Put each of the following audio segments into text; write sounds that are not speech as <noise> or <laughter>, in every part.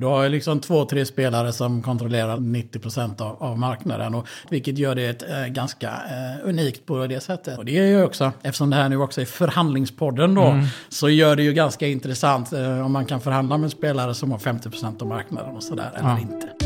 Du har ju liksom två, tre spelare som kontrollerar 90% av, av marknaden. Och, vilket gör det ett, eh, ganska eh, unikt på det sättet. Och det är ju också, eftersom det här nu också är förhandlingspodden då, mm. så gör det ju ganska intressant eh, om man kan förhandla med spelare som har 50% av marknaden och sådär, eller ja. inte.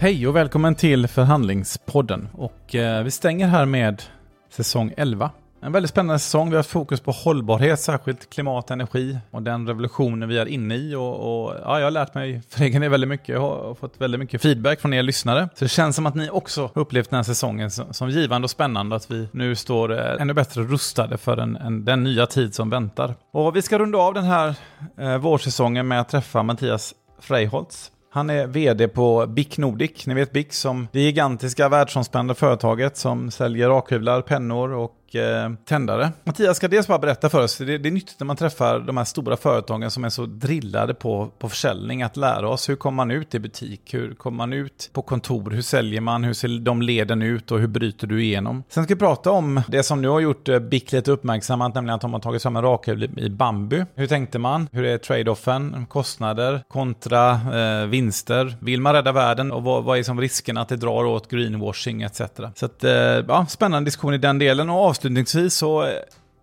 Hej och välkommen till Förhandlingspodden. Och eh, vi stänger här med säsong 11. En väldigt spännande säsong. Vi har fokus på hållbarhet, särskilt klimat och energi och den revolutionen vi är inne i. Och, och ja, jag har lärt mig för egen del väldigt mycket och fått väldigt mycket feedback från er lyssnare. Så det känns som att ni också upplevt den här säsongen som, som givande och spännande. Att vi nu står eh, ännu bättre rustade för en, en, den nya tid som väntar. Och vi ska runda av den här eh, vårsäsongen med att träffa Mattias Freiholtz. Han är vd på BIC Nordic. Ni vet BIC som det gigantiska världsomspännande företaget som säljer rakhyvlar, pennor och eh, tändare. Mattias ska dels bara berätta för oss, det, det är nyttigt när man träffar de här stora företagen som är så drillade på, på försäljning, att lära oss hur kommer man ut i butik, hur kommer man ut på kontor, hur säljer man, hur ser de leden ut och hur bryter du igenom? Sen ska vi prata om det som nu har gjort eh, BIC lite uppmärksammat, nämligen att de har tagit fram en rakhyvel i bambu. Hur tänkte man? Hur är trade-offen? Kostnader kontra eh, vinster? Vill man rädda världen och vad, vad är som risken att det drar åt greenwashing etc. Så att, eh, ja, spännande diskussion i den delen och avslutningsvis så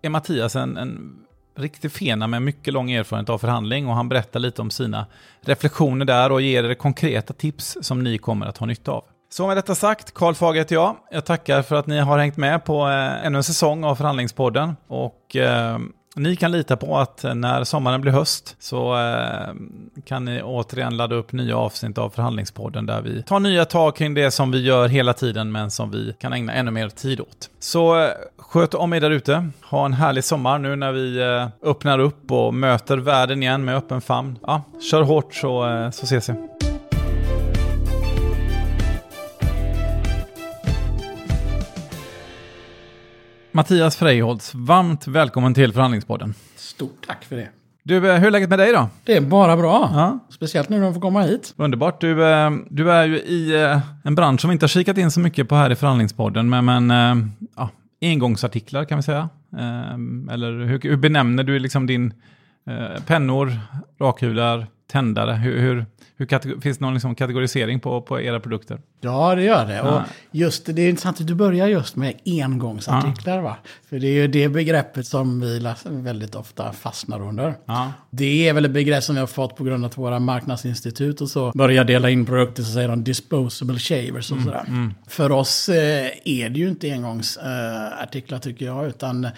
är Mattias en, en riktig fena med mycket lång erfarenhet av förhandling och han berättar lite om sina reflektioner där och ger er konkreta tips som ni kommer att ha nytta av. Så med detta sagt, Karl Fager heter jag. Jag tackar för att ni har hängt med på eh, ännu en säsong av Förhandlingspodden och eh, ni kan lita på att när sommaren blir höst så eh, kan ni återigen ladda upp nya avsnitt av Förhandlingspodden där vi tar nya tag kring det som vi gör hela tiden men som vi kan ägna ännu mer tid åt. Så eh, sköt om er där ute. Ha en härlig sommar nu när vi eh, öppnar upp och möter världen igen med öppen famn. Ja, kör hårt så, eh, så ses vi. Mattias Freiholtz, varmt välkommen till Förhandlingspodden. Stort tack för det. Du, eh, hur är läget med dig då? Det är bara bra. Ja. Speciellt nu när de får komma hit. Underbart. Du, eh, du är ju i eh, en bransch som vi inte har kikat in så mycket på här i Förhandlingspodden, men, men ja, engångsartiklar kan vi säga. Eller hur, hur benämner du liksom din pennor, rakhyvlar, tändare? Hur, hur, hur finns det någon liksom kategorisering på, på era produkter? Ja, det gör det. Ja. Och just, det är intressant att du börjar just med engångsartiklar. Ja. Va? För det är ju det begreppet som vi väldigt ofta fastnar under. Ja. Det är väl ett begrepp som vi har fått på grund av att våra marknadsinstitut och så börjar dela in produkter så säger de disposable shavers och mm, sådär. Mm. För oss eh, är det ju inte engångsartiklar tycker jag, utan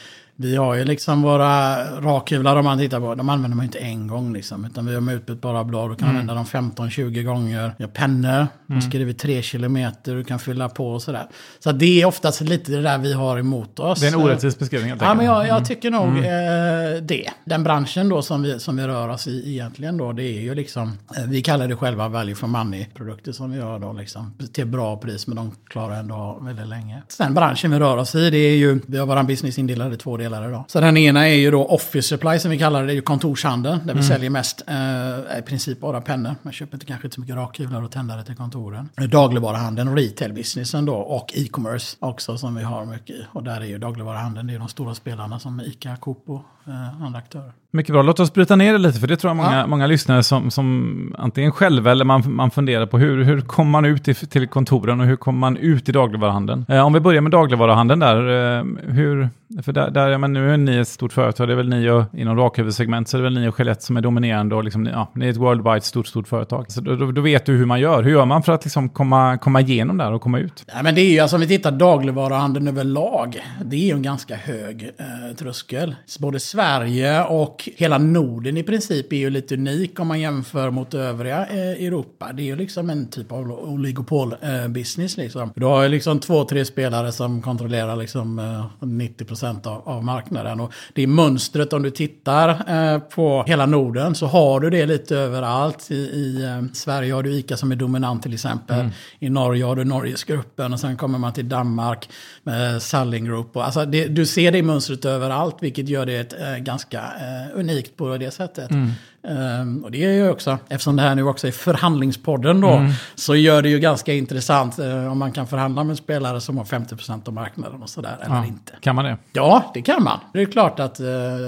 vi har ju liksom våra rakhyvlar om man tittar på. De använder man ju inte en gång liksom. Utan vi har med utbytbara blad. Du kan mm. använda dem 15-20 gånger. Vi har pennor. Mm. skriver 3 kilometer. Du kan fylla på och sådär. Så det är oftast lite det där vi har emot oss. Det är en orättvis beskrivning. Ja, men jag, jag mm. tycker nog mm. eh, det. Den branschen då som vi, som vi rör oss i egentligen då. Det är ju liksom. Eh, vi kallar det själva value for money-produkter som vi gör då liksom. Till bra pris. Men de klarar ändå väldigt länge. Sen branschen vi rör oss i. Det är ju. Vi har våran business indelad i två delar idag. Så den ena är ju då office supply som vi kallar det, det är ju kontorshandeln. Där vi mm. säljer mest, eh, i princip bara pennor. Man köper inte kanske inte så mycket rakhyvlar och tändare till kontoren. Dagligvaruhandeln och retail-businessen då och e-commerce också som vi har mycket i. Och där är ju dagligvaruhandeln, det är de stora spelarna som ICA, Coop och eh, andra aktörer. Mycket bra. Låt oss bryta ner det lite, för det tror jag många, ja. många lyssnare som, som antingen själva eller man, man funderar på hur, hur kommer man ut till, till kontoren och hur kommer man ut i dagligvaruhandeln? Eh, om vi börjar med dagligvaruhandeln där, eh, hur, för där, där ja, men nu är ni ett stort företag, det är väl ni och inom rakhuvudsegment så är det väl ni och Skellett som är dominerande och liksom, ja, ni är ett worldwide stort, stort företag. Så då, då, då, vet du hur man gör. Hur gör man för att liksom komma, komma igenom där och komma ut? Ja, men det är ju, alltså om vi tittar dagligvaruhandeln överlag, det är ju en ganska hög eh, tröskel. Både Sverige och hela Norden i princip är ju lite unik om man jämför mot övriga eh, Europa. Det är ju liksom en typ av oligopol-business. Eh, liksom. Du har ju liksom två, tre spelare som kontrollerar liksom, eh, 90 procent av, av, marknaden. Och det är mönstret om du tittar eh, på hela Norden så har du det lite överallt. I, i eh, Sverige har du ICA som är dominant till exempel. Mm. I Norge har du Norgesgruppen och sen kommer man till Danmark med Salling Group. Och, alltså det, du ser det mönstret överallt vilket gör det ett, eh, ganska eh, unikt på det sättet. Mm. Um, och det är ju också, eftersom det här nu också är förhandlingspodden då, mm. så gör det ju ganska intressant uh, om man kan förhandla med spelare som har 50% av marknaden och sådär, eller ja. inte. Kan man det? Ja, det kan man. Det är klart att uh,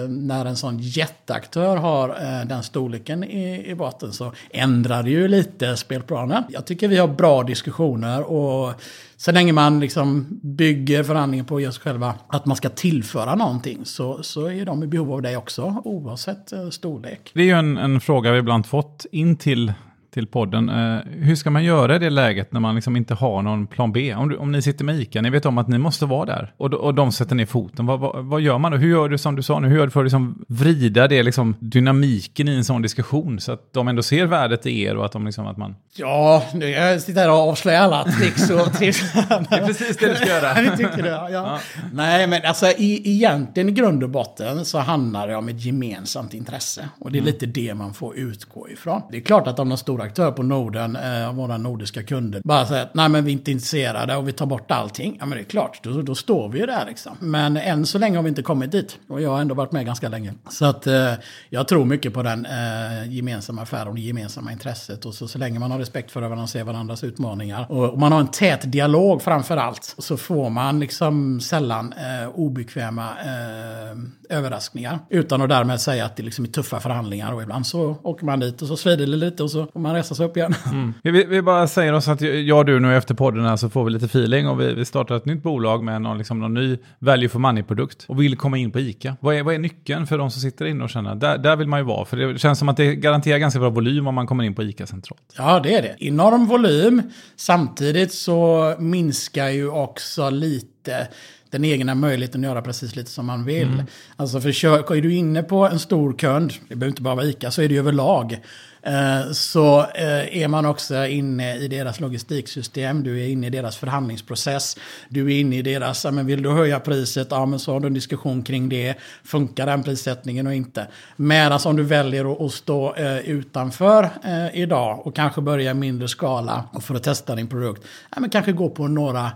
när en sån jätteaktör har uh, den storleken i, i botten så ändrar det ju lite spelplanen. Jag tycker vi har bra diskussioner och så länge man liksom bygger förhandlingen på just själva att man ska tillföra någonting så, så är de i behov av det också, oavsett eh, storlek. Det är ju en, en fråga vi ibland fått in till till podden. Eh, hur ska man göra i det läget när man liksom inte har någon plan B? Om, du, om ni sitter med ICA, ni vet om att ni måste vara där och, och de sätter ner foten. Vad, vad, vad, gör man då? Hur gör du som du sa nu? Hur gör du för att liksom vrida det, liksom, dynamiken i en sån diskussion så att de ändå ser värdet i er och att de liksom att man... Ja, nu jag sitter här och avslöjar alla tricks och <laughs> tricks. det är precis det du ska göra. <laughs> Vi tycker det, ja. ja. Nej, men alltså i, egentligen i grund och botten så handlar det om ett gemensamt intresse. Och det är mm. lite det man får utgå ifrån. Det är klart att om de stora aktör på Norden, eh, våra nordiska kunder, bara säger att nej men vi är inte intresserade och vi tar bort allting. Ja men det är klart, då, då står vi ju där liksom. Men än så länge har vi inte kommit dit. Och jag har ändå varit med ganska länge. Så att eh, jag tror mycket på den eh, gemensamma affären och det gemensamma intresset. Och så, så länge man har respekt för varandra och ser varandras utmaningar. Och, och man har en tät dialog framför allt. Så får man liksom sällan eh, obekväma eh, överraskningar. Utan att därmed säga att det liksom är tuffa förhandlingar. Och ibland så åker man dit och så svider det lite och så får man resa sig upp igen. Mm. Vi, vi, bara säger oss att jag och du nu efter podden här så får vi lite feeling och vi, vi startar ett nytt bolag med någon, liksom, någon ny value for money-produkt och vill komma in på ICA. Vad är, vad är nyckeln för de som sitter inne och känner där, där vill man ju vara? För det känns som att det garanterar ganska bra volym om man kommer in på ICA centralt. Ja, det är det. Enorm volym. Samtidigt så minskar ju också lite den egna möjligheten att göra precis lite som man vill. Mm. Alltså för är du inne på en stor kund, det behöver inte bara vara ICA, så är det ju överlag. Eh, så eh, är man också inne i deras logistiksystem, du är inne i deras förhandlingsprocess, du är inne i deras, men vill du höja priset, ja men så har du en diskussion kring det, funkar den prissättningen och inte. Medan om du väljer att stå eh, utanför idag och kanske börja i mindre skala och för att testa din produkt, ja men kanske gå på några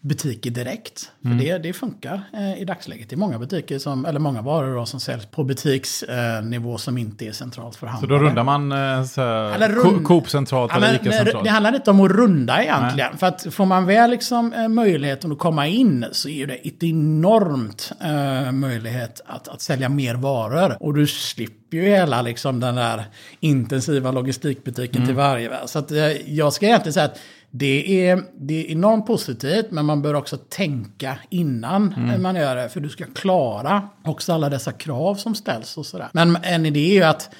butiker direkt. För mm. det, det funkar eh, i dagsläget. Det är många butiker, som, eller många varor då, som säljs på butiksnivå eh, som inte är centralt förhandlade. Så då rundar man eh, så, rund... Coop centralt ja, eller Ica centralt? Det handlar inte om att runda egentligen. Nej. För att får man väl liksom, eh, möjligheten att komma in så är det ett enormt eh, möjlighet att, att sälja mer varor. Och du slipper ju hela liksom, den där intensiva logistikbutiken mm. till varje. Så att, eh, jag ska egentligen säga att det är, det är enormt positivt, men man bör också tänka innan mm. man gör det. För du ska klara också alla dessa krav som ställs och sådär. Men en idé är ju att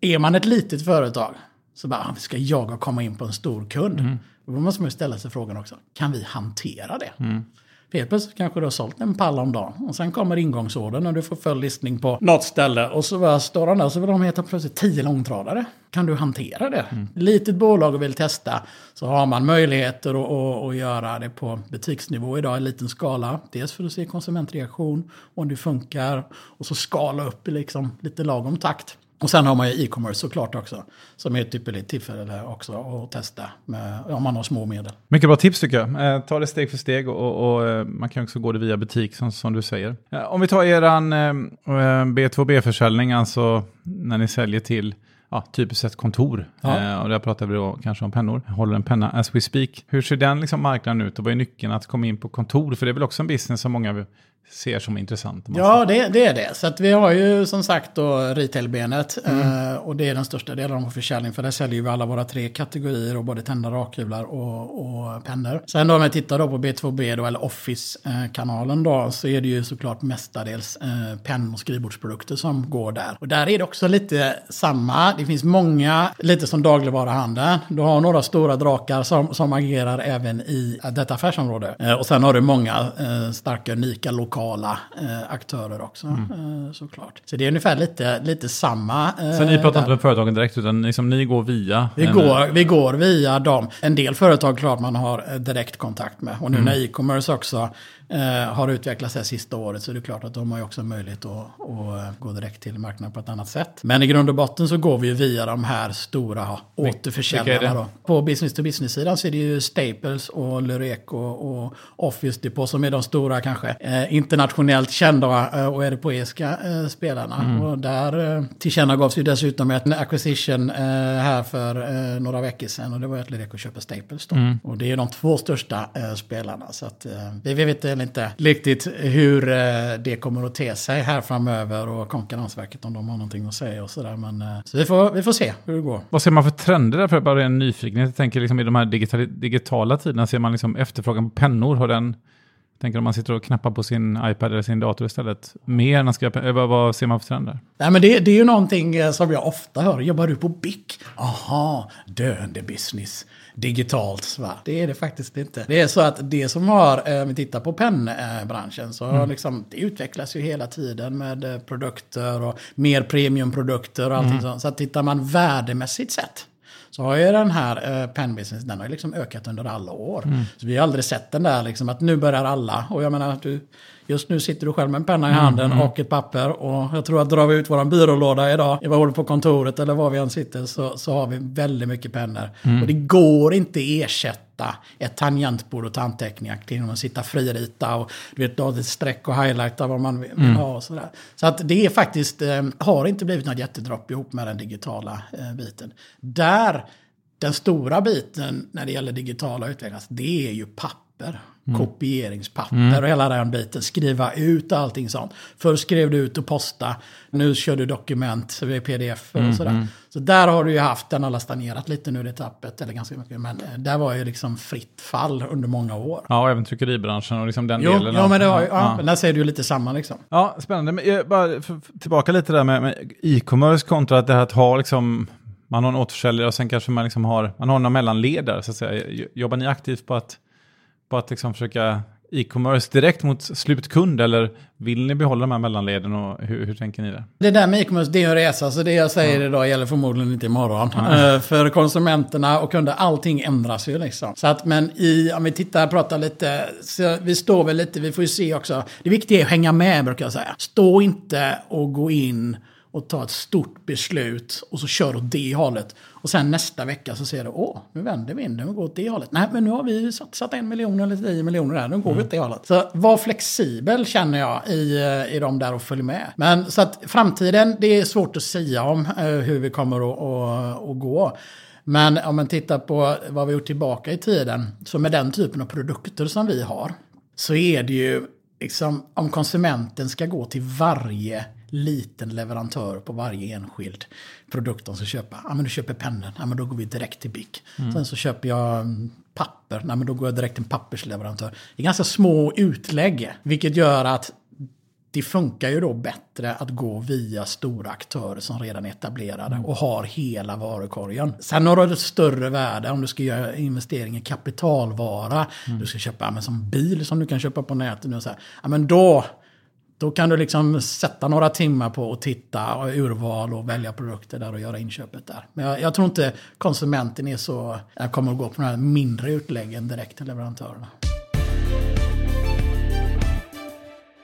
är man ett litet företag så bara, ah, ska jag komma in på en stor kund? Mm. Då måste man ju ställa sig frågan också, kan vi hantera det? Mm. Helt plötsligt kanske du har sålt en pall om dagen. Och sen kommer ingångsorden och du får full listning på något ställe. Och så står han där så vill de heta plötsligt tio långtradare. Kan du hantera det? Mm. Litet bolag och vill testa så har man möjligheter att, att, att göra det på butiksnivå idag i liten skala. Dels för att se konsumentreaktion, om det funkar. Och så skala upp i liksom lite lagom takt. Och sen har man ju e-commerce såklart också. Som är ett ypperligt tillfälle också att testa med, om man har små medel. Mycket bra tips tycker jag. Eh, ta det steg för steg och, och eh, man kan också gå det via butik som, som du säger. Eh, om vi tar eran eh, B2B-försäljning, alltså när ni säljer till ja, typiskt sett kontor. Ja. Eh, och där pratar vi då kanske om pennor. Jag håller en penna as we speak. Hur ser den liksom marknaden ut och vad är nyckeln att komma in på kontor? För det är väl också en business som många ser som intressant. Ja, det, det, är det. Så att vi har ju som sagt då retailbenet. Mm. Eh, och det är den största delen av vår försäljning. För där säljer vi alla våra tre kategorier. Och både tändare, rakhyvlar och, och pennor. Sen då om vi tittar då på B2B då, eller Office-kanalen då. Så är det ju såklart mestadels eh, penn och skrivbordsprodukter som går där. Och där är det också lite samma. Det finns många, lite som dagligvaruhandeln. Du har några stora drakar som, som agerar även i detta affärsområde. Eh, och sen har du många eh, starka, unika lokala lokala eh, aktörer också mm. eh, såklart. Så det är ungefär lite, lite samma. Eh, så ni pratar inte med företagen direkt utan liksom, ni går via? Vi, en, går, vi går via dem. En del företag klart man har eh, direkt kontakt med. Och nu mm. när e-commerce också eh, har utvecklats det sista året så är det klart att de har ju också möjlighet att, att, gå direkt till marknaden på ett annat sätt. Men i grund och botten så går vi ju via de här stora återförsäljarna. På business to business-sidan så är det ju Staples och Lyreco och Office Depot som är de stora kanske eh, internationellt kända eh, och europeiska eh, spelarna. Mm. Och där eh, tillkännagavs ju dessutom ett acquisition eh, här för eh, några veckor sedan och det var att Lyreco köper Staples då. Mm. Och det är ju de två största eh, spelarna. Så att, vi vet inte riktigt hur det kommer att te sig här framöver och Konkurrensverket om de har någonting att säga och sådär. Men så vi får, vi får se hur det går. Vad ser man för trender där för bara en nyfikenhet? Jag tänker liksom i de här digitala, digitala tiderna ser man liksom efterfrågan på pennor. Har den Tänker om man sitter och knappar på sin iPad eller sin dator istället. Mer än att skriva, vad, vad ser man för trender? Nej, men det, det är ju någonting eh, som jag ofta hör. Jobbar du på BIC? Aha, döende business. Digitalt, va? Det är det faktiskt inte. Det är så att det som har, eh, om vi tittar på pennbranschen, så mm. liksom, det utvecklas ju hela tiden med eh, produkter och mer premiumprodukter och allting mm. sånt. Så att tittar man värdemässigt sett så har ju den här eh, pennbusiness, den har ju liksom ökat under alla år. Mm. Så vi har aldrig sett den där liksom att nu börjar alla. Och jag menar att du, just nu sitter du själv med en penna i handen mm, mm. och ett papper. Och jag tror att drar vi ut våran byrålåda idag, håller på kontoret eller var vi än sitter, så, så har vi väldigt mycket pennor. Mm. Och det går inte ersätta ett tangentbord och anteckningar till att sitta fririta och du vet, ett streck och highlighta vad man vill mm. ha och sådär. Så att det är faktiskt, eh, har inte blivit något jättedropp ihop med den digitala eh, biten. Där, den stora biten när det gäller digitala utvecklas, det är ju papper mm. kopieringspapper mm. och hela den biten. Skriva ut allting sånt. Först skrev du ut och posta. Nu kör du dokument, pdf och mm. sådär. Mm. Så där har du ju haft, den har lastat nerat lite nu det tappet, eller ganska mycket. Men eh, där var ju liksom fritt fall under många år. Ja, och även tryckeribranschen och liksom den jo, delen. Ja, men det har ju, ja, ja. där ser du ju lite samma liksom. Ja, spännande. Men jag, bara tillbaka lite där med, med e-commerce kontra att det här att ha liksom man har en återförsäljare och sen kanske man liksom har, man har några mellanledare så att säga. Jobbar ni aktivt på att på att liksom försöka e-commerce direkt mot slutkund eller vill ni behålla de här mellanleden och hur, hur tänker ni där? Det där med e-commerce, det är en resa. Så det jag säger ja. idag gäller förmodligen inte imorgon. Uh, för konsumenterna och kunder, allting ändras ju liksom. Så att, men i, om vi tittar och pratar lite, så vi står väl lite, vi får ju se också. Det viktiga är att hänga med brukar jag säga. Stå inte och gå in och ta ett stort beslut och så kör åt det hållet. Och sen nästa vecka så ser du, åh, nu vänder vinden och går åt det hållet. Nej, men nu har vi satsat en miljon eller tio miljoner där, nu går mm. vi åt det hållet. Så var flexibel känner jag i, i de där och följ med. Men så att framtiden, det är svårt att säga om eh, hur vi kommer att, att, att gå. Men om man tittar på vad vi gjort tillbaka i tiden, så med den typen av produkter som vi har, så är det ju liksom, om konsumenten ska gå till varje liten leverantör på varje enskild produkt de ska köpa. Ja, men du köper pennor, ja, men då går vi direkt till BIC. Mm. Sen så köper jag mm, papper, ja, men då går jag direkt till en pappersleverantör. Det är ganska små utlägg, vilket gör att det funkar ju då bättre att gå via stora aktörer som redan är etablerade mm. och har hela varukorgen. Sen har du ett större värde om du ska göra investering i kapitalvara. Mm. Du ska köpa men som bil som du kan köpa på nätet. Och så här. Ja, men då då kan du liksom sätta några timmar på att titta och urval och välja produkter där och göra inköpet där. Men jag, jag tror inte konsumenten är så, jag kommer att gå på de här mindre utläggen direkt till leverantörerna.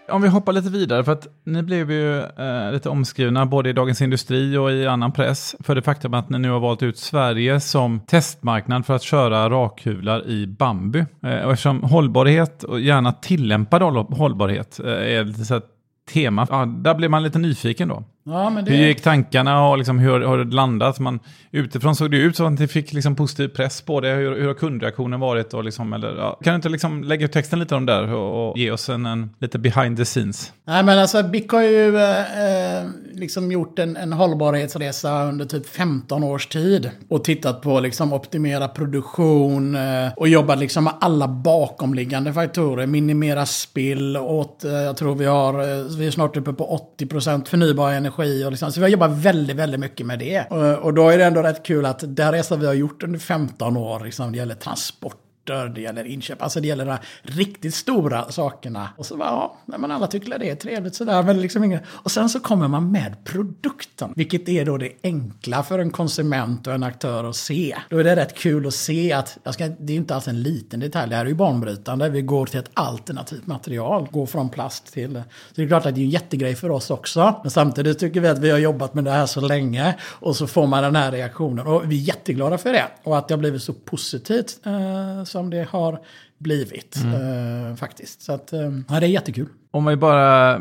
Om vi hoppar lite vidare, för att ni blev ju eh, lite omskrivna både i Dagens Industri och i annan press för det faktum att ni nu har valt ut Sverige som testmarknad för att köra rakhyvlar i bambu. Eh, och eftersom hållbarhet och gärna tillämpad hållbarhet eh, är lite så tema, ja, där blir man lite nyfiken då. Ja, det... Hur gick tankarna och liksom hur har det landat? Man, utifrån såg det ut som att det fick liksom positiv press på det. Hur, hur har kundreaktionen varit? Och liksom, eller, ja. Kan du inte liksom lägga ut texten lite om det där och, och ge oss en, en, lite behind the scenes? Nej, men alltså BIC har ju eh, liksom gjort en, en hållbarhetsresa under typ 15 års tid och tittat på liksom optimera produktion eh, och jobbat liksom med alla bakomliggande faktorer. Minimera spill åt, eh, jag tror vi har, eh, vi är snart uppe på 80% förnybar energi energi. Och liksom, så vi har jobbat väldigt, väldigt mycket med det. Och, och då är det ändå rätt kul att den resa vi har gjort under 15 år, liksom, det gäller transport transporter, det gäller inköp, alltså det gäller de riktigt stora sakerna. Och så bara, ja, men alla tycker det är trevligt sådär, men liksom inget. Och sen så kommer man med produkten, vilket är då det enkla för en konsument och en aktör att se. Då är det rätt kul att se att, jag ska, det är inte alls en liten detalj, det här är ju banbrytande, vi går till ett alternativt material, går från plast till... Så det är klart att det är en jättegrej för oss också, men samtidigt tycker vi att vi har jobbat med det här så länge och så får man den här reaktionen. Och vi är jätteglada för det. Och att det har blivit så positivt eh, som det har blivit mm. eh, faktiskt. Så att, eh, ja, det är jättekul. Om vi bara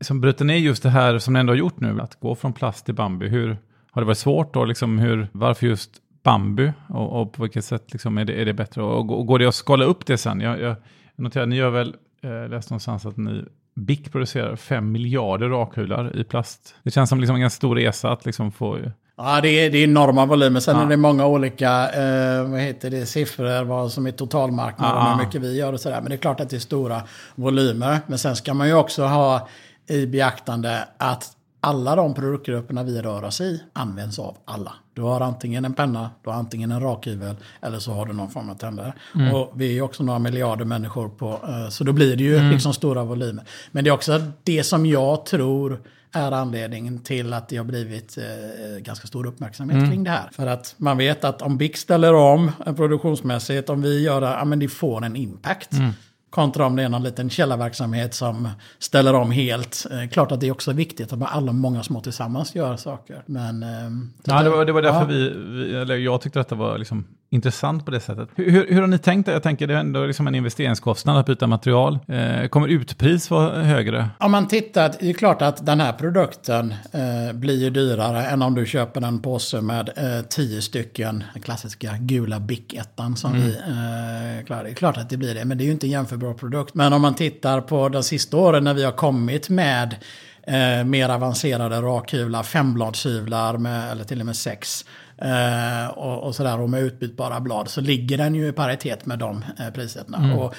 liksom bryter ner just det här som ni ändå har gjort nu, att gå från plast till bambu. Hur, har det varit svårt då? Liksom hur, varför just bambu? Och, och på vilket sätt liksom är, det, är det bättre? Och, och går det att skala upp det sen? Jag, jag noterar, ni gör väl, eh, läste någonstans att ni BIC producerar 5 miljarder rakhyvlar i plast. Det känns som liksom en ganska stor resa att liksom få Ja, det är, det är enorma volymer. Sen ja. är det många olika eh, vad heter det, siffror, vad som är totalmarknaden och hur mycket vi gör och sådär. Men det är klart att det är stora volymer. Men sen ska man ju också ha i beaktande att alla de produktgrupperna vi rör oss i används av alla. Du har antingen en penna, du har antingen en rakhyvel eller så har du någon form av tändare. Mm. Och vi är också några miljarder människor på, eh, så då blir det ju mm. liksom stora volymer. Men det är också det som jag tror är anledningen till att det har blivit eh, ganska stor uppmärksamhet mm. kring det här. För att man vet att om BIC ställer om produktionsmässigt, om vi gör det, ja men det får en impact. Mm. Kontra om det är någon liten källarverksamhet som ställer om helt. Eh, klart att det är också viktigt att alla många små tillsammans gör saker. Men, eh, ja, det, var, det var därför ja. vi, vi, eller jag tyckte att det var liksom intressant på det sättet. Hur, hur, hur har ni tänkt? Jag tänker det är ändå liksom en investeringskostnad att byta material. Eh, kommer utpris vara högre? Om man tittar, det är klart att den här produkten eh, blir dyrare än om du köper en påse med eh, tio stycken klassiska gula Bic-ettan som mm. vi eh, klarar. Det är klart att det blir det, men det är ju inte en jämförbar produkt. Men om man tittar på de sista åren när vi har kommit med eh, mer avancerade rakhyvlar, fembladshyvlar med, eller till och med sex eh, och, och sådär och med utbytbara blad så ligger den ju i paritet med de eh, priserna. Mm. Och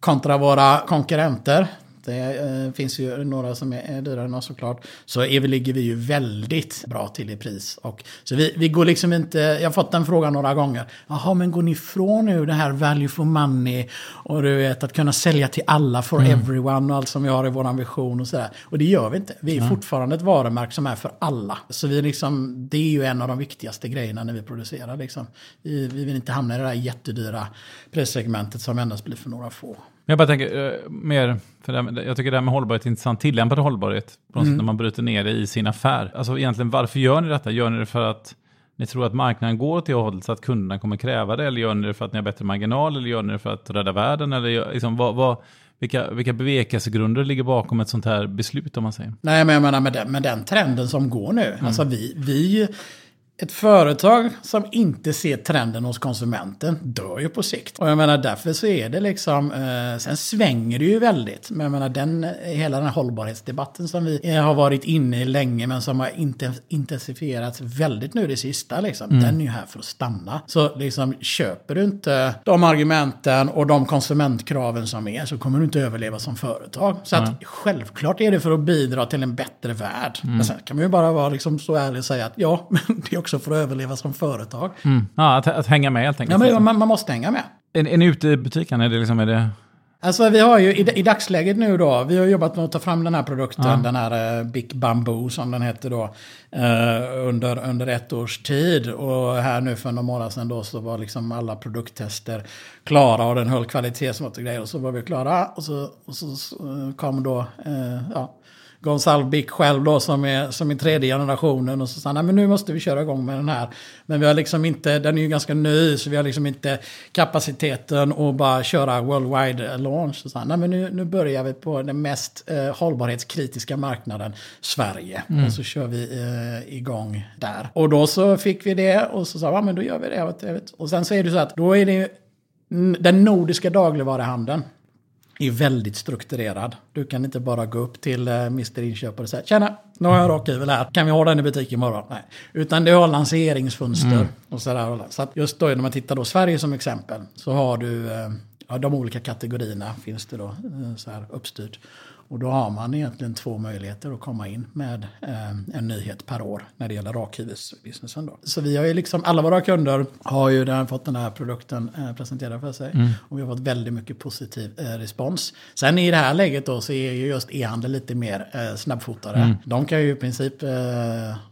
kontra våra konkurrenter det eh, finns ju några som är dyrare än oss såklart. Så ligger vi ju väldigt bra till i pris. Och, så vi, vi går liksom inte, jag har fått den frågan några gånger. Jaha, men går ni ifrån nu det här value for money och du vet att kunna sälja till alla for mm. everyone och allt som vi har i vår vision och sådär. Och det gör vi inte. Vi är mm. fortfarande ett varumärke som är för alla. Så vi liksom, det är ju en av de viktigaste grejerna när vi producerar. Liksom. Vi, vi vill inte hamna i det där jättedyra prissegmentet som endast blir för några få. Jag bara tänker uh, mer, för det, jag tycker det här med hållbarhet är intressant, tillämpad hållbarhet, på mm. när man bryter ner det i sin affär. Alltså egentligen varför gör ni detta? Gör ni det för att ni tror att marknaden går åt det hållet så att kunderna kommer kräva det? Eller gör ni det för att ni har bättre marginal? Eller gör ni det för att rädda världen? Eller liksom, vad, vad, vilka, vilka bevekelsegrunder ligger bakom ett sånt här beslut om man säger? Nej, men jag menar med den, med den trenden som går nu. Mm. Alltså vi, vi ett företag som inte ser trenden hos konsumenten dör ju på sikt. Och jag menar därför så är det liksom, eh, sen svänger det ju väldigt. Men jag menar den, hela den här hållbarhetsdebatten som vi har varit inne i länge men som har intensifierats väldigt nu det sista liksom. Mm. Den är ju här för att stanna. Så liksom köper du inte de argumenten och de konsumentkraven som är så kommer du inte överleva som företag. Så att mm. självklart är det för att bidra till en bättre värld. Mm. Men sen kan man ju bara vara liksom så ärlig och säga att ja, <laughs> men det är också för att överleva som företag. Mm. Ja, att, att, hänga med helt enkelt. Ja, men man, man måste hänga med. Är, är ni ute i butiken? Är det liksom, är det... Alltså vi har ju i, i, dagsläget nu då, vi har jobbat med att ta fram den här produkten, ja. den här uh, Big Bamboo som den heter då, uh, under, under ett års tid. Och här nu för några månader sedan då så var liksom alla produkttester klara och den höll kvalitetsmått och grejer. Och så var vi klara och så, och så uh, kom då, ja, Gonsalvik själv då som är, som är tredje generationen. Och så sa han, men nu måste vi köra igång med den här. Men vi har liksom inte, den är ju ganska ny så vi har liksom inte kapaciteten att bara köra worldwide launch. Så sa han, men nu, nu börjar vi på den mest eh, hållbarhetskritiska marknaden, Sverige. Mm. Och så kör vi eh, igång där. Och då så fick vi det och så sa ja men då gör vi det. Och sen så är det så att då är det den nordiska dagligvaruhandeln är väldigt strukturerad. Du kan inte bara gå upp till eh, Mr Inköpare och säga Tjena, nu har jag en rakhyvel här. Kan vi ha den i butik imorgon? Nej. Utan det har lanseringsfönster mm. och sådär. Så att just då när man tittar då Sverige som exempel så har du eh, ja, de olika kategorierna finns det då eh, så här uppstyrt. Och då har man egentligen två möjligheter att komma in med eh, en nyhet per år när det gäller rakhyvelsbusinessen. Då. Så vi har ju liksom, alla våra kunder har ju där fått den här produkten eh, presenterad för sig. Mm. Och vi har fått väldigt mycket positiv eh, respons. Sen i det här läget då så är ju just e-handel lite mer eh, snabbfotade. Mm. De kan ju i princip, eh,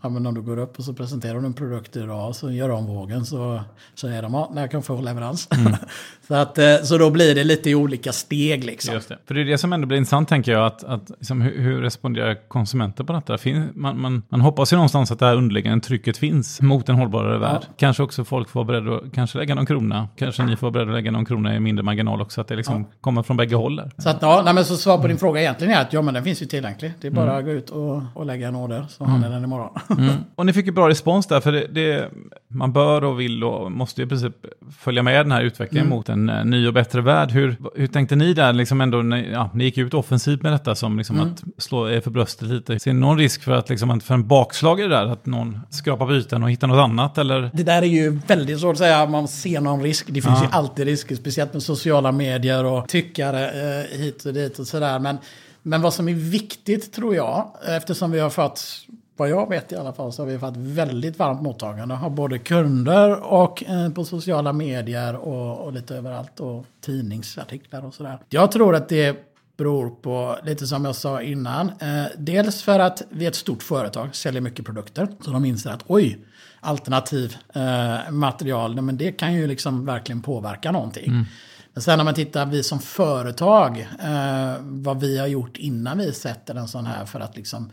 ja, men om du går upp och så presenterar du en produkt idag så gör de vågen så säger de att jag kan få leverans. Mm. <laughs> så, att, eh, så då blir det lite i olika steg liksom. Just det. För det är det som ändå blir intressant tänker jag, att, att liksom, hur, hur responderar konsumenter på detta? Man, man, man hoppas ju någonstans att det här underliggande trycket finns mot en hållbarare värld. Ja. Kanske också folk får vara beredda att kanske lägga någon krona. Kanske ni får vara beredda att lägga någon krona i mindre marginal också. Att det liksom ja. kommer från bägge håll. Så att, ja, nej, men så svar på din fråga egentligen är att ja, men den finns ju tillgänglig. Det är bara mm. att gå ut och, och lägga en order så mm. ni den imorgon. mm. Och ni fick ju bra respons där, för det, det, man bör och vill och måste ju i princip följa med den här utvecklingen mm. mot en uh, ny och bättre värld. Hur, hur tänkte ni där, liksom ändå, ja, ni gick ut offensivt med detta som liksom mm. att slå er för bröstet lite. Ser ni någon risk för att liksom, för en bakslag i det där, att någon skrapar på ytan och hittar något annat? Eller? Det där är ju väldigt svårt att säga man ser någon risk. Det finns ja. ju alltid risker, speciellt med sociala medier och tyckare eh, hit och dit och sådär. Men, men vad som är viktigt tror jag, eftersom vi har fått vad jag vet i alla fall så har vi fått väldigt varmt mottagande av både kunder och eh, på sociala medier och, och, lite överallt och tidningsartiklar och sådär. Jag tror att det beror på, lite som jag sa innan, eh, dels för att vi är ett stort företag, säljer mycket produkter, så de inser att oj, alternativ eh, material, men det kan ju liksom verkligen påverka någonting. Mm. Men sen när man tittar, vi som företag, eh, vad vi har gjort innan vi sätter en sån här för att liksom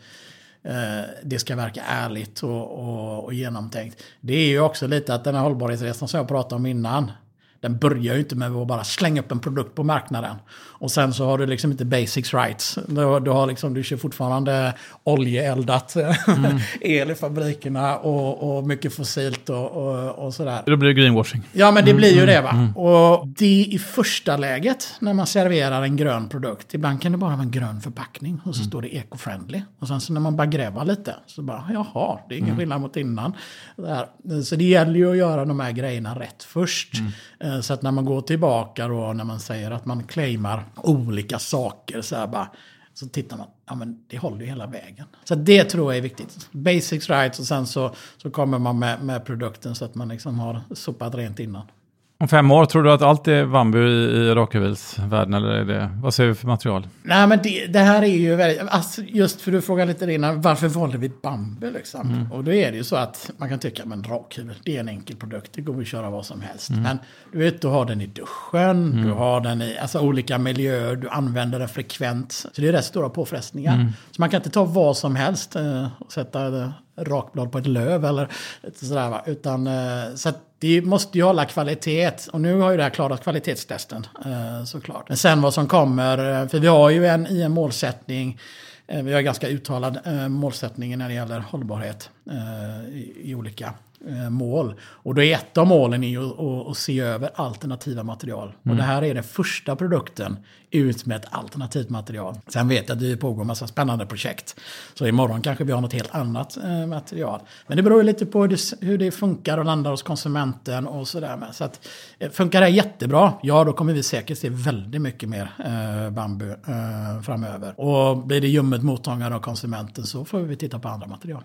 det ska verka ärligt och, och, och, genomtänkt. Det är ju också lite att den här hållbarhetsresan som jag pratade om innan, den börjar ju inte med att bara slänga upp en produkt på marknaden. Och sen så har du liksom inte basics rights. Du, du, har liksom, du kör fortfarande oljeeldat mm. <laughs> el i fabrikerna och, och mycket fossilt och, och, och, sådär. Då blir det greenwashing. Ja, men det mm, blir ju mm, det va. Mm. Och det i första läget när man serverar en grön produkt. Ibland kan det bara vara en grön förpackning och så mm. står det eco-friendly. Och sen så när man bara gräver lite så bara, jaha, det är ingen mm. skillnad mot innan. Så det gäller ju att göra de här grejerna rätt först. Mm. Eh, så att när man går tillbaka då, när man säger att man claimar olika saker så här bara. Så tittar man, ja men det håller ju hela vägen. Så det tror jag är viktigt. Basics rights och sen så, så kommer man med, med produkten så att man liksom har sopat rent innan. Om fem år, tror du att allt är bambu i, i rakhyvelsvärlden eller är det, vad ser vi för material? Nej men det, det här är ju väldigt, alltså just för du frågade lite innan, varför valde vi bambu liksom? Mm. Och då är det ju så att man kan tycka, men rakhyvel, det är en enkel produkt, det går att köra vad som helst. Mm. Men du vet, du har den i duschen, mm. du har den i alltså, olika miljöer, du använder den frekvent. Så det är rätt stora påfrestningar. Mm. Så man kan inte ta vad som helst eh, och sätta rakblad på ett löv eller sådär va. Utan, eh, så så det måste ju hålla kvalitet. Och nu har ju det här klarat kvalitetstesten eh, såklart. Men sen vad som kommer, eh, för vi har ju en, i en målsättning vi har ganska uttalad målsättning när det gäller hållbarhet i olika mål. Och då är ett av målen är ju att, att se över alternativa material. Mm. Och det här är den första produkten ut med ett alternativt material. Sen vet jag att det pågår en massa spännande projekt. Så imorgon kanske vi har något helt annat eh, material. Men det beror ju lite på hur det, hur det funkar och landar hos konsumenten och sådär. Med. Så att, eh, funkar det jättebra, ja då kommer vi säkert se väldigt mycket mer eh, bambu eh, framöver. Och blir det ljummet mottagande av konsumenten så får vi titta på andra material.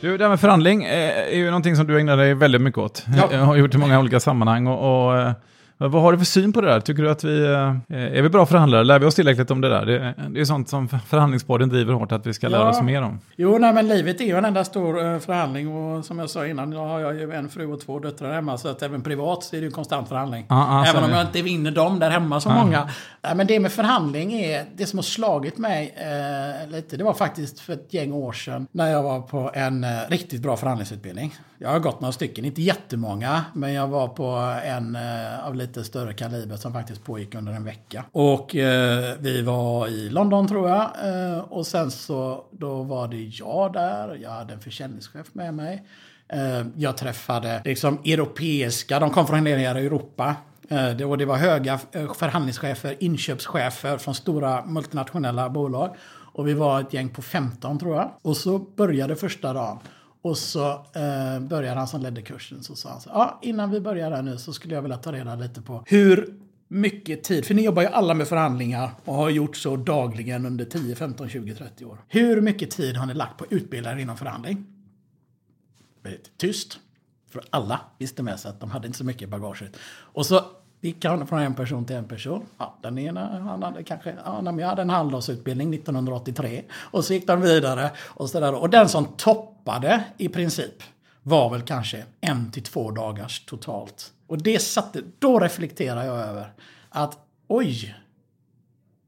Du, det här med förhandling är ju någonting som du ägnar dig väldigt mycket åt. Ja. Jag har gjort i många olika sammanhang. och, och eh, vad har du för syn på det där? Tycker du att vi eh, är vi bra förhandlare? Lär vi oss tillräckligt om det där? Det, det är sånt som förhandlingsborden driver hårt att vi ska lära oss mer om. Jo, nej, men livet är ju en enda stor uh, förhandling och som jag sa innan, då har jag ju en fru och två döttrar hemma så att även privat så är det ju en konstant förhandling. Ah, ah, även om jag inte vinner dem där hemma så ah. många. Nej, men det med förhandling är, det som har slagit mig uh, lite, det var faktiskt för ett gäng år sedan när jag var på en uh, riktigt bra förhandlingsutbildning. Jag har gått några stycken, inte jättemånga, men jag var på en av lite lite större kaliber som faktiskt pågick under en vecka. Och eh, vi var i London tror jag. Eh, och sen så då var det jag där. Jag hade en försäljningschef med mig. Eh, jag träffade liksom europeiska, de kom från hela Europa. Eh, det, och det var höga eh, förhandlingschefer, inköpschefer från stora multinationella bolag. Och vi var ett gäng på 15 tror jag. Och så började första dagen. Och så eh, började han som ledde kursen så sa han så ja, innan vi börjar här nu så skulle jag vilja ta reda lite på hur mycket tid, för ni jobbar ju alla med förhandlingar och har gjort så dagligen under 10, 15, 20, 30 år. Hur mycket tid har ni lagt på utbildare inom förhandling? Tyst. För alla visste med sig att de hade inte så mycket i bagaget. Och så gick han från en person till en person. Ja, den ena han hade kanske, ja, jag hade en halvdagsutbildning 1983. Och så gick de vidare. Och, så där. och den som toppade i princip var väl kanske en till två dagars totalt. Och det satte, då reflekterar jag över att oj,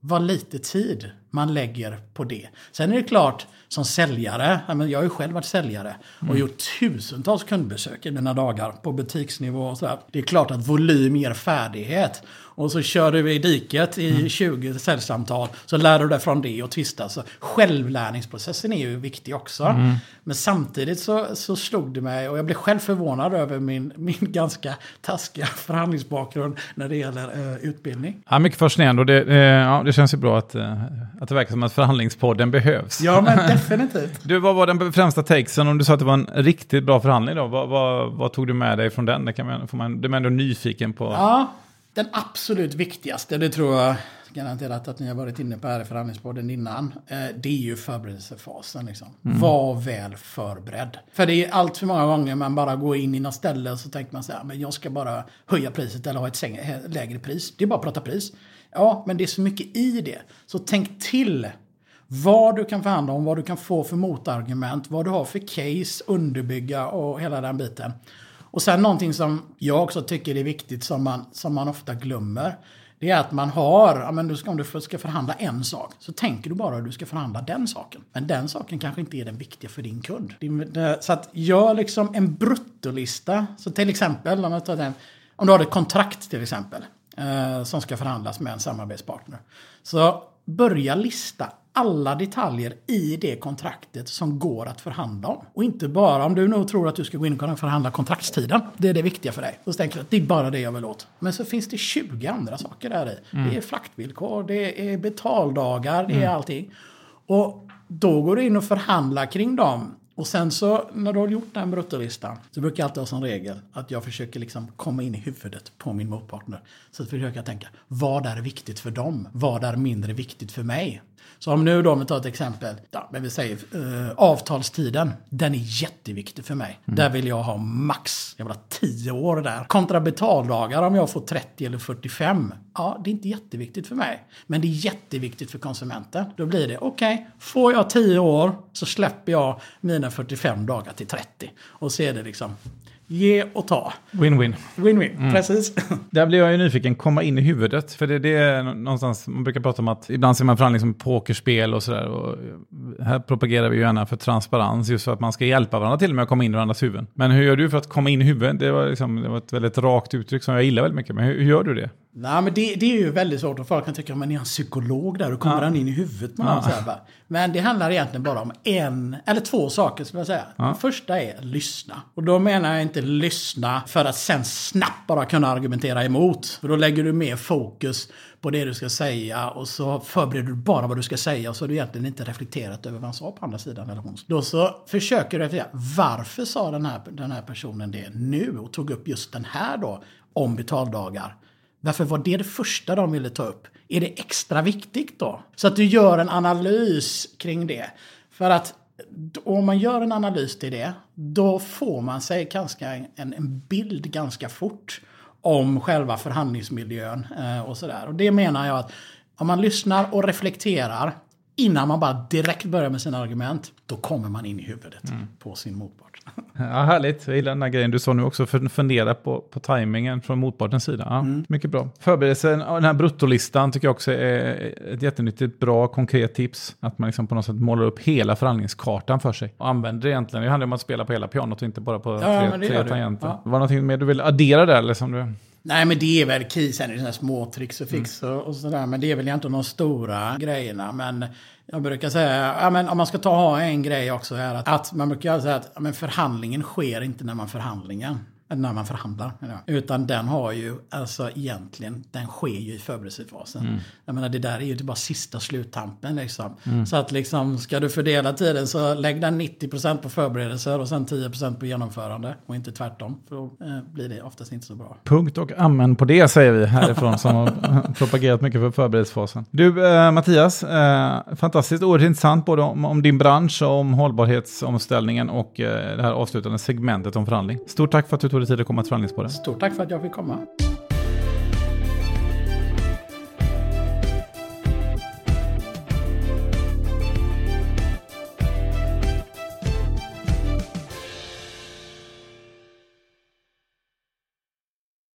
vad lite tid man lägger på det. Sen är det klart, som säljare, jag har ju själv varit säljare och mm. gjort tusentals kundbesök i mina dagar på butiksnivå och sådär. Det är klart att volym ger färdighet. Och så kör du i diket i mm. 20 säljsamtal. Så lär du dig från det och tvista. Så självlärningsprocessen är ju viktig också. Mm. Men samtidigt så, så slog det mig, och jag blev själv förvånad över min, <laughs> min ganska taskiga förhandlingsbakgrund när det gäller uh, utbildning. Ja, mycket fascinerande och det, eh, ja, det känns ju bra att, uh, att det verkar som att förhandlingspodden behövs. Ja, men definitivt. du, vad var den främsta takesen? Om du sa att det var en riktigt bra förhandling då, vad, vad, vad tog du med dig från den? Det kan man, får man, det är ändå nyfiken på. Ja, den absolut viktigaste, det tror jag garanterat att ni har varit inne på här i förhandlingspodden innan. Eh, det är ju förberedelsefasen. Liksom. Mm. Var väl förberedd. För det är allt för många gånger man bara går in i något ställe och så tänker man så här, men jag ska bara höja priset eller ha ett lägre pris. Det är bara att prata pris. Ja, men det är så mycket i det. Så tänk till vad du kan förhandla om, vad du kan få för motargument, vad du har för case, underbygga och hela den biten. Och sen någonting som jag också tycker är viktigt som man, som man ofta glömmer. Det är att man har, ja, men om du ska förhandla en sak, så tänker du bara att du ska förhandla den saken. Men den saken kanske inte är den viktiga för din kund. Eh, så att gör liksom en bruttolista. Så till exempel, om, tar den, om du har ett kontrakt till exempel, eh, som ska förhandlas med en samarbetspartner. Så börja lista alla detaljer i det kontraktet som går att förhandla om. Och inte bara om du nog tror att du ska gå in och förhandla kontraktstiden. Det är det viktiga för dig. Så tänker du att det är bara det jag vill åt. Men så finns det 20 andra saker där i. Mm. Det är fraktvillkor, det är betaldagar, det är mm. allting. Och då går du in och förhandlar kring dem och sen så när du har gjort den bruttolistan så brukar jag alltid ha som regel att jag försöker liksom komma in i huvudet på min motpartner. Så att försöka tänka, vad är viktigt för dem? Vad är mindre viktigt för mig? Så om nu då, om vi tar ett exempel, ja, men vi säger eh, avtalstiden, den är jätteviktig för mig. Mm. Där vill jag ha max, jag vill ha 10 år där. Kontra betaldagar, om jag får 30 eller 45, ja, det är inte jätteviktigt för mig. Men det är jätteviktigt för konsumenten. Då blir det, okej, okay, får jag 10 år så släpper jag mina 45 dagar till 30. Och så är det liksom Ge och ta. Win-win. Win-win, mm. precis. <laughs> Där blir jag ju nyfiken, komma in i huvudet. För det, det är någonstans, man brukar prata om att ibland ser man fram liksom pokerspel och sådär. Här propagerar vi ju gärna för transparens, just för att man ska hjälpa varandra till med att komma in i varandras huvuden. Men hur gör du för att komma in i huvudet? Det var, liksom, det var ett väldigt rakt uttryck som jag gillar väldigt mycket. Men hur, hur gör du det? Nej, men det, det, är ju väldigt svårt. Och folk kan tycka, men är han psykolog där? Och kommer ja. han in i huvudet? Man ja. så Men det handlar egentligen bara om en, eller två saker skulle jag säga. Ja. Den första är lyssna. Och då menar jag inte lyssna för att sen snabbt bara kunna argumentera emot. För då lägger du mer fokus på det du ska säga och så förbereder du bara vad du ska säga och så har du egentligen inte reflekterat över vad han sa på andra sidan. Eller hon. Då så försöker du reflektera. Varför sa den här, den här personen det nu och tog upp just den här då om betaldagar? Varför var det det första de ville ta upp? Är det extra viktigt då? Så att du gör en analys kring det. För att om man gör en analys till det, då får man sig ganska en, en bild ganska fort om själva förhandlingsmiljön eh, och sådär. Och det menar jag att om man lyssnar och reflekterar innan man bara direkt börjar med sina argument, då kommer man in i huvudet mm. på sin motpart. <laughs> Ja, härligt. Jag gillar den här grejen. Du sa nu också fundera på, på tajmingen från motpartens sida. Ja, mm. Mycket bra. Förberedelsen, den här bruttolistan tycker jag också är ett jättenyttigt, bra, konkret tips. Att man liksom på något sätt målar upp hela förhandlingskartan för sig. Och använder det egentligen. Det handlar om att spela på hela pianot och inte bara på ja, tre, tre tangenter. Ja. Var det någonting mer du vill addera där? Eller som du... Nej, men det är väl key. Sen är det sådana små tricks och fix mm. och sådär. Men det är väl inte de stora grejerna. Men jag brukar säga, ja, men om man ska ta ha en grej också här. Att, att man brukar säga att ja, men förhandlingen sker inte när man förhandlingen. När man förhandlar. Utan den har ju, alltså egentligen, den sker ju i förberedelsefasen. Mm. Jag menar det där är ju bara sista sluttampen liksom. Mm. Så att liksom, ska du fördela tiden så lägg den 90% på förberedelser och sen 10% på genomförande. Och inte tvärtom, för då eh, blir det oftast inte så bra. Punkt och amen på det säger vi härifrån som har <laughs> propagerat mycket för förberedelsefasen. Du eh, Mattias, eh, fantastiskt oerhört intressant både om, om, din bransch och om hållbarhetsomställningen och eh, det här avslutande segmentet om förhandling. Stort tack för att du tog dig tid att komma till förhandlingsbordet. Stort tack för att jag fick komma.